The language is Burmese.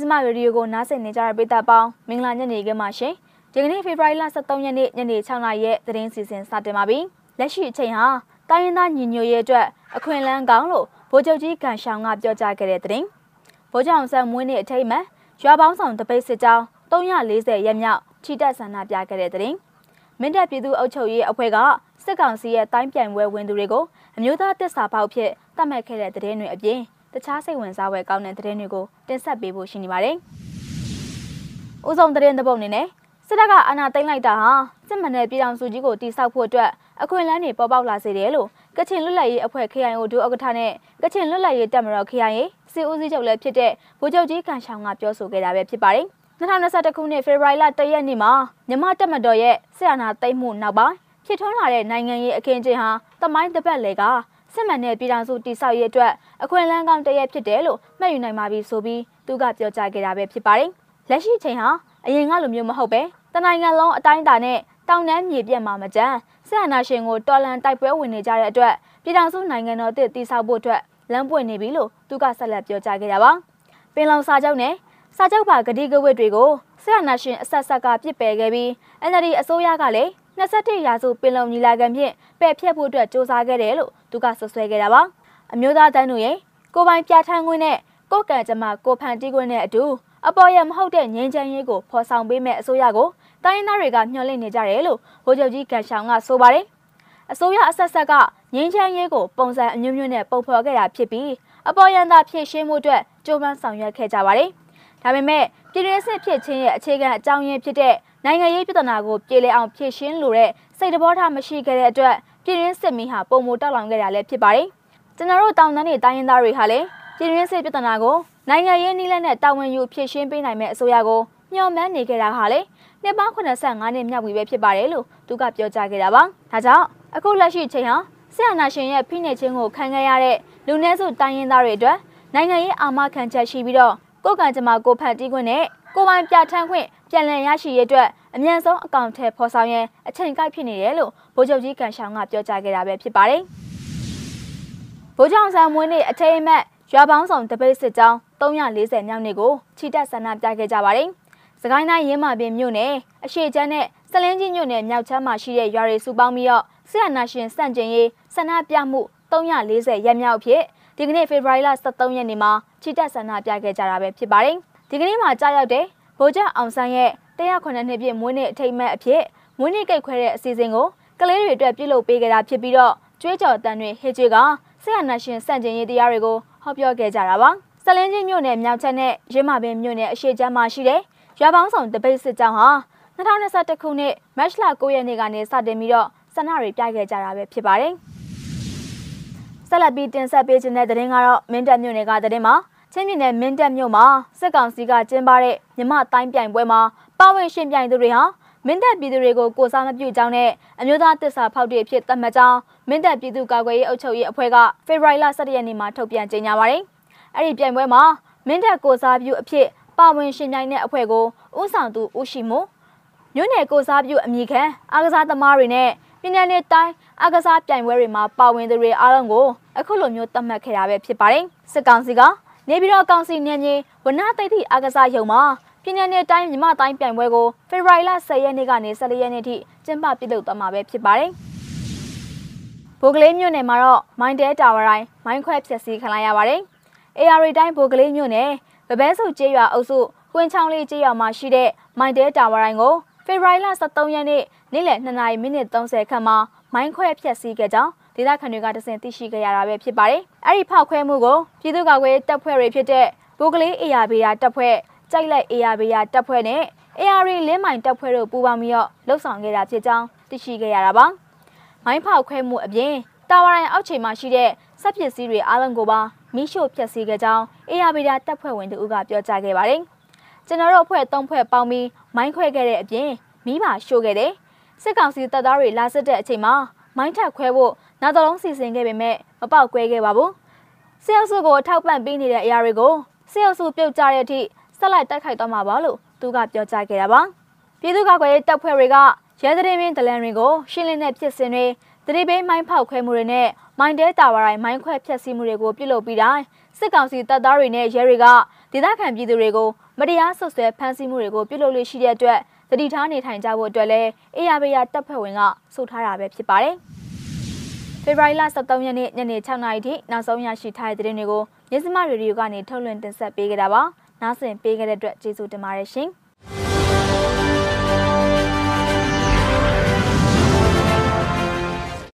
စမရေဒီယိုကိုနားဆင်နေကြတဲ့ပရိသတ်ပေါင်းမင်္ဂလာညနေခင်းပါရှင်ဒီကနေ့ဖေဖော်ဝါရီလ23ရက်နေ့ညနေ6နာရီရဲ့သတင်းစီစဉ်စတင်ပါပြီလက်ရှိအချိန်ဟာတိုင်းရင်းသားညီညွတ်ရေးအတွက်အခွင့်အလမ်းကောင်းလို့ဗိုလ်ချုပ်ကြီးကန်ရှောင်းကပြောကြားခဲ့တဲ့သတင်းဗိုလ်ချုပ်အောင်ဆန်းမွေးနေ့အထိမ်းအမှတ်ရွာပေါင်းဆောင်တပိတ်စစ်ကြောင်း340ရက်မြောက်ချီတက်ဆန္ဒပြခဲ့တဲ့သတင်းမင်းတပ်ပြည်သူ့အုပ်ချုပ်ရေးအဖွဲ့ကစစ်ကောင်စီရဲ့တိုင်းပြိုင်ပွဲဝင်သူတွေကိုအမျိုးသားတစ္ဆာပေါက်ဖြစ်တတ်မှတ်ခဲ့တဲ့သတင်းတွေအပြင် တခြားစိတ်ဝင်စားဖွယ်ကောင်းတဲ့သတင်းတွေကိုတင်ဆက်ပေးဖို့ရှိနေပါတယ်။ဦးဆုံးသတင်းတစ်ပုဒ်အနေနဲ့စစ်တပ်ကအာဏာသိမ်းလိုက်တာဟာစစ်မှန်တဲ့ပြည်ထောင်စုကြီးကိုတည်ဆောက်ဖို့အတွက်အခွင့်အလမ်းတွေပေါ်ပေါက်လာစေတယ်လို့ကချင်လွတ်လပ်ရေးအဖွဲ့ KIO ဒုဥက္ကဋ္ဌနဲ့ကချင်လွတ်လပ်ရေးတပ်မတော် KIA စစ်ဦးစီးချုပ်လည်းဖြစ်တဲ့ဗိုလ်ချုပ်ကြီးကန်ရှောင်းကပြောဆိုခဲ့တာပဲဖြစ်ပါတယ်။2021ခုနှစ်ဖေဖော်ဝါရီလ1ရက်နေ့မှာမြန်မာတပ်မတော်ရဲ့စစ်အာဏာသိမ်းမှုနောက်ပိုင်းဖြစ်ထွန်းလာတဲ့နိုင်ငံရေးအခင်းအကျင်းဟာတမိုင်းတစ်ပတ်လေက စစ်မှန်တဲ့ပြည်ထောင်စုတည်ဆောက်ရေးအတွက်အခွင့်အလမ်းကောင်းတစ်ရက်ဖြစ်တယ်လို့မှတ်ယူနိုင်ပါပြီဆိုပြီးသူကပြောကြားခဲ့တာပဲဖြစ်ပါတယ်။လက်ရှိချိန်ဟာအရင်ကလိုမျိုးမဟုတ်ပဲတနိုင်ငံလုံးအတိုင်းအတာနဲ့တောင်တန်းမြေပြက်မှာမကြမ်းစစ်အာဏာရှင်ကိုတော်လှန်တိုက်ပွဲဝင်နေကြတဲ့အတွက်ပြည်ထောင်စုနိုင်ငံတော်တည်တည်ဆောက်ဖို့အတွက်လမ်းပွင့်နေပြီလို့သူကဆက်လက်ပြောကြားခဲ့တာပါ။ပင်လုံစာချုပ်နဲ့စာချုပ်ပါဂတိကဝတ်တွေကိုစစ်အာဏာရှင်အဆက်ဆက်ကပြစ်ပယ်ခဲ့ပြီး NLD အစိုးရကလည်း 21ရာစုပင်လုံညီလာခံဖြင့်ပယ်ဖျက်ဖို့အတွက်စ조사ခဲ့တယ်လို့သူကဆွဆွဲခဲ့တာပါအမျိုးသားတန်းတို့ရဲ့ကိုပိုင်ပြဋ္ဌာန်းခွင့်နဲ့ကိုကံကြမ္မာကိုဖန်တီးခွင့်နဲ့အတူအပေါ်ရမဟုတ်တဲ့ငြင်းချမ်းရေးကိုဖော်ဆောင်ပေးမဲ့အစိုးရကိုတိုင်းသားတွေကမျှော်လင့်နေကြတယ်လို့ဗိုလ်ချုပ်ကြီးကန်ရှောင်းကဆိုပါတယ်အစိုးရအဆက်ဆက်ကငင်းချမ်းရေးကိုပုံစံအမျိုးမျိုးနဲ့ပုံဖော်ခဲ့တာဖြစ်ပြီးအပေါ်ယံသာဖြည့်ရှင်းမှုအတွက်ကြိုးပမ်းဆောင်ရွက်ခဲ့ကြပါတယ်။ ဒါပေမဲ့ပြည်တွင်းစစ်ဖြစ်ခြင်းရဲ့အခြေခံအကြောင်းရင်းဖြစ်တဲ့နိုင်ငံရေးပြဿနာကိုပြေလည်အောင်ဖြေရှင်းလိုတဲ့စိတ်တဘောထားမရှိခဲ့တဲ့အတွက်ပြည်ရင်းစစ်မီးဟာပုံမတောက်လောင်ခဲ့တာလည်းဖြစ်ပါတယ်။ကျွန်တော်တို့တောင်တန်းတွေတိုင်းရင်းသားတွေဟာလည်းပြည်ရင်းစစ်ပြဿနာကိုနိုင်ငံရေးနည်းလမ်းနဲ့တာဝန်ယူဖြေရှင်းပေးနိုင်မဲ့အစိုးရကိုမျှော်မှန်းနေခဲ့တာဟာလေနှစ်ပေါင်း85နှစ်မြောက်ပြီပဲဖြစ်ပါတယ်လို့သူကပြောကြားခဲ့တာပါ။ဒါကြောင့်အခုလက်ရှိချိန်ဟာဆရာနာရှင်ရဲ့ဖိနှိပ်ခြင်းကိုခံခဲ့ရတဲ့လူနည်းစုတိုင်းရင်းသားတွေအတွက်နိုင်ငံရေးအာမခံချက်ရှိပြီးတော့ ကိုယ်ကံကြမ္မာကိုဖန်တီးခွင့်နဲ့ကိုပိုင်ပြဋ္ဌာန်းခွင့်ပြန်လည်ရရှိရေးအတွက်အမြန်ဆုံးအကောင့်ထဲဖော်ဆောင်ရန်အချိန်ကိုက်ဖြစ်နေတယ်လို့ဗိုလ်ချုပ်ကြီးကန်ရှောင်းကပြောကြားခဲ့တာပဲဖြစ်ပါတယ်။ဗိုလ်ချုပ်ဆန်မွေးနေ့အထိမ်းအမှတ်ရွာပေါင်းဆောင်တပိတ်စစ်ကြောင်း340မြောက်နေ့ကိုချီတက်ဆန္ဒပြခဲ့ကြပါတယ်။စကိုင်းတိုင်းရင်းမာပင်မြို့နယ်အရှိချမ်းနဲ့စလင်းကြီးမြို့နယ်မြောက်ချမ်းမှာရှိတဲ့ရွာတွေစုပေါင်းပြီးတော့ဆရာနာရှင်စန့်ကျင်ရေးဆန္ဒပြမှု340ရက်မြောက်ဖြစ် ဒီကနေ့ဖေဖော်ဝါရီလ23ရက်နေ့မှာချီတက်ဆန္ဒပြခဲ့ကြတာပဲဖြစ်ပါတယ်။ဒီကနေ့မှာကြားရောက်တဲ့ဗိုလ်ချုပ်အောင်ဆန်းရဲ့109နှစ်ပြည့်မွေးနေ့အထိမ်းအမှတ်အဖြစ်မွေးနေ့ကိတ်ခွဲတဲ့အစီအစဉ်ကိုကလေးတွေအတွက်ပြုလုပ်ပေးခဲ့တာဖြစ်ပြီးတော့ကျွေးကြော်တန်တွေဟစ်ကျွေးကဆရာနာရှင်စန့်ကျင်ရေးတရားတွေကိုဟောပြောခဲ့ကြတာပါ။စလင်းချင်းမြို့နယ်မြောက်ချက်နဲ့ရင်းမာပင်မြို့နယ်အရှေ့ချမ်းမှာရှိတဲ့ရွာပေါင်းဆောင်တပိတ်စစ်ကြောင်းဟာ2021ခုနှစ်မတ်လ9ရက်နေ့ကနေစတင်ပြီးတော့ဆန္ဒတွေပြခဲ့ကြတာပဲဖြစ်ပါတယ်။ ဆက်လက်ပြီးတင်ဆက်ပေးခြင်းတဲ့သတင်းကတော့မင်းတပ်မြို့နယ်ကသတင်းမှာချင်းပြည်နယ်မင်းတပ်မြို့မှာစစ်ကောင်စီကကျင်းပတဲ့မြမတိုင်းပြိုင်ပွဲမှာပါဝင်ရှင်ပြိုင်သူတွေဟာမင်းတပ်ပြည်သူတွေကိုကိုစားမပြုကြောင်းနဲ့အမျိုးသားတစ္ဆာဖောက်တွေဖြစ်သတ်မှတ်ကြောင်းမင်းတပ်ပြည်သူ့ကာကွယ်ရေးအုပ်ချုပ်ရေးအဖွဲ့ကဖေဖော်ဝါရီလ17ရက်နေ့မှာထုတ်ပြန်ကြေညာပါတယ်။အဲ့ဒီပြိုင်ပွဲမှာမင်းတပ်ကိုစားပြုအဖြစ်ပါဝင်ရှင်ပြိုင်တဲ့အဖွဲ့ကိုဥဆောင်သူဦးရှိမို့မြို့နယ်ကိုစားပြုအမိခံအားကစားသမားတွေနဲ့ ပြည်내နဲ့တိုင်းအားကစားပြိုင်ပွဲတွေမှာပါဝင်သူတွေအားလုံးကိုအခုလိုမျိုးသတ်မှတ်ခဲ့တာပဲဖြစ်ပါတယ်။စစ်ကောင်စီကနေပြည်တော်ကောင်စီနေမြေဝနသိတိအားကစားရုံမှာပြည်내နဲ့တိုင်းမြမတိုင်းပြိုင်ပွဲကိုဖေဖော်ဝါရီလ10ရက်နေ့ကနေ14ရက်နေ့ထိကျင်းပပြုလုပ်သွားမှာပဲဖြစ်ပါတယ်။ဘိုကလေးမြို့နယ်မှာတော့မိုင်းတဲတာဝါတိုင်းမိုင်းခွဲဖျက်ဆီးခံလိုက်ရပါတယ်။ AR တိုင်းဘိုကလေးမြို့နယ်ဗဘဲစုကျေးရွာအုပ်စုကွင်းချောင်းလေးကျေးရွာမှာရှိတဲ့မိုင်းတဲတာဝါတိုင်းကို ဖေဖော်ဝါရီလ23ရက်နေ့နေ့လယ်2နာရီမိနစ်30ခန့်မှာမိုင်းခွဲဖျက်ဆီးခဲ့ကြောင်းဒေသခံတွေကတစင်သိရှိခဲ့ရတာပဲဖြစ်ပါတယ်။အဲ့ဒီဖောက်ခွဲမှုကိုပြည်သူ့ကာကွယ်တပ်ဖွဲ့တွေဖြစ်တဲ့ဘိုကလေး ARB ရာတပ်ဖွဲ့ကြိုက်လိုက် ARB ရာတပ်ဖွဲ့နဲ့ AR လင်းမိုင်တပ်ဖွဲ့တို့ပူးပေါင်းပြီးတော့လှုပ်ဆောင်ခဲ့တာဖြစ်ကြောင်းသိရှိခဲ့ရတာပါ။မိုင်းဖောက်ခွဲမှုအပြင်တာဝါရိုင်အောက်ခြေမှာရှိတဲ့စက်ပစ္စည်းတွေအားလုံးကိုပါမိရှို့ဖျက်ဆီးခဲ့ကြောင်း ARB ရာတပ်ဖွဲ့ဝင်တို့ကပြောကြားခဲ့ပါတယ်။ ကျွန်တော်တို့အဖွဲ့၃ဖွဲ့ပေါင်းပြီးမိုင်းခွဲခဲ့တဲ့အပြင်မိပါရှို့ခဲ့တယ်။စစ်ကောင်စီတပ်သားတွေလာစစ်တဲ့အချိန်မှာမိုင်းထက်ခွဲဖို့နောက်တစ်လုံးစီစဉ်ခဲ့ပေမဲ့မပေါက်ကွဲခဲ့ပါဘူး။စစ်အုပ်စုကိုထောက်ပံ့ပေးနေတဲ့အရာတွေကိုစစ်အုပ်စုပြုတ်ကြတဲ့အထိဆက်လိုက်တိုက်ခိုက်သွားမှာပါလို့သူကပြောကြားခဲ့တာပါ။ပြည်သူ့ကာကွယ်ရေးတပ်ဖွဲ့တွေကရဲသတင်းမင်းဒလန်တွေကိုရှင်းလင်းတဲ့ဖြစ်စဉ်တွေတတတိပေးမိုင်းဖောက်ခွဲမှုတွေနဲ့မိုင်းတဲတာဝါတိုင်းမိုင်းခွဲဖျက်ဆီးမှုတွေကိုပြုလုပ်ပြီးတိုင်းစစ်ကောင်စီတပ်သားတွေနဲ့ရဲတွေက ဒေသခံပြည်သူတွေကိုမတရားဆွဆွဲဖမ်းဆီးမှုတွေကိုပြုလုပ်လို့ရှိတဲ့အတွက်တတိထားနေထိုင်ကြဖို့အတွက်လည်းအေယာဘယာတပ်ဖွဲ့ဝင်ကဆိုထားတာပဲဖြစ်ပါတယ်။ဖေဖော်ဝါရီလ23ရက်နေ့ညနေ6နာရီထိနောက်ဆုံးရရှိထားတဲ့သတင်းတွေကိုမြစမရေဒီယိုကနေထုတ်လွှင့်တင်ဆက်ပေးကြတာပါ။နားဆင်ပေးခဲ့တဲ့အတွက်ကျေးဇူးတင်ပါတယ်ရှင်။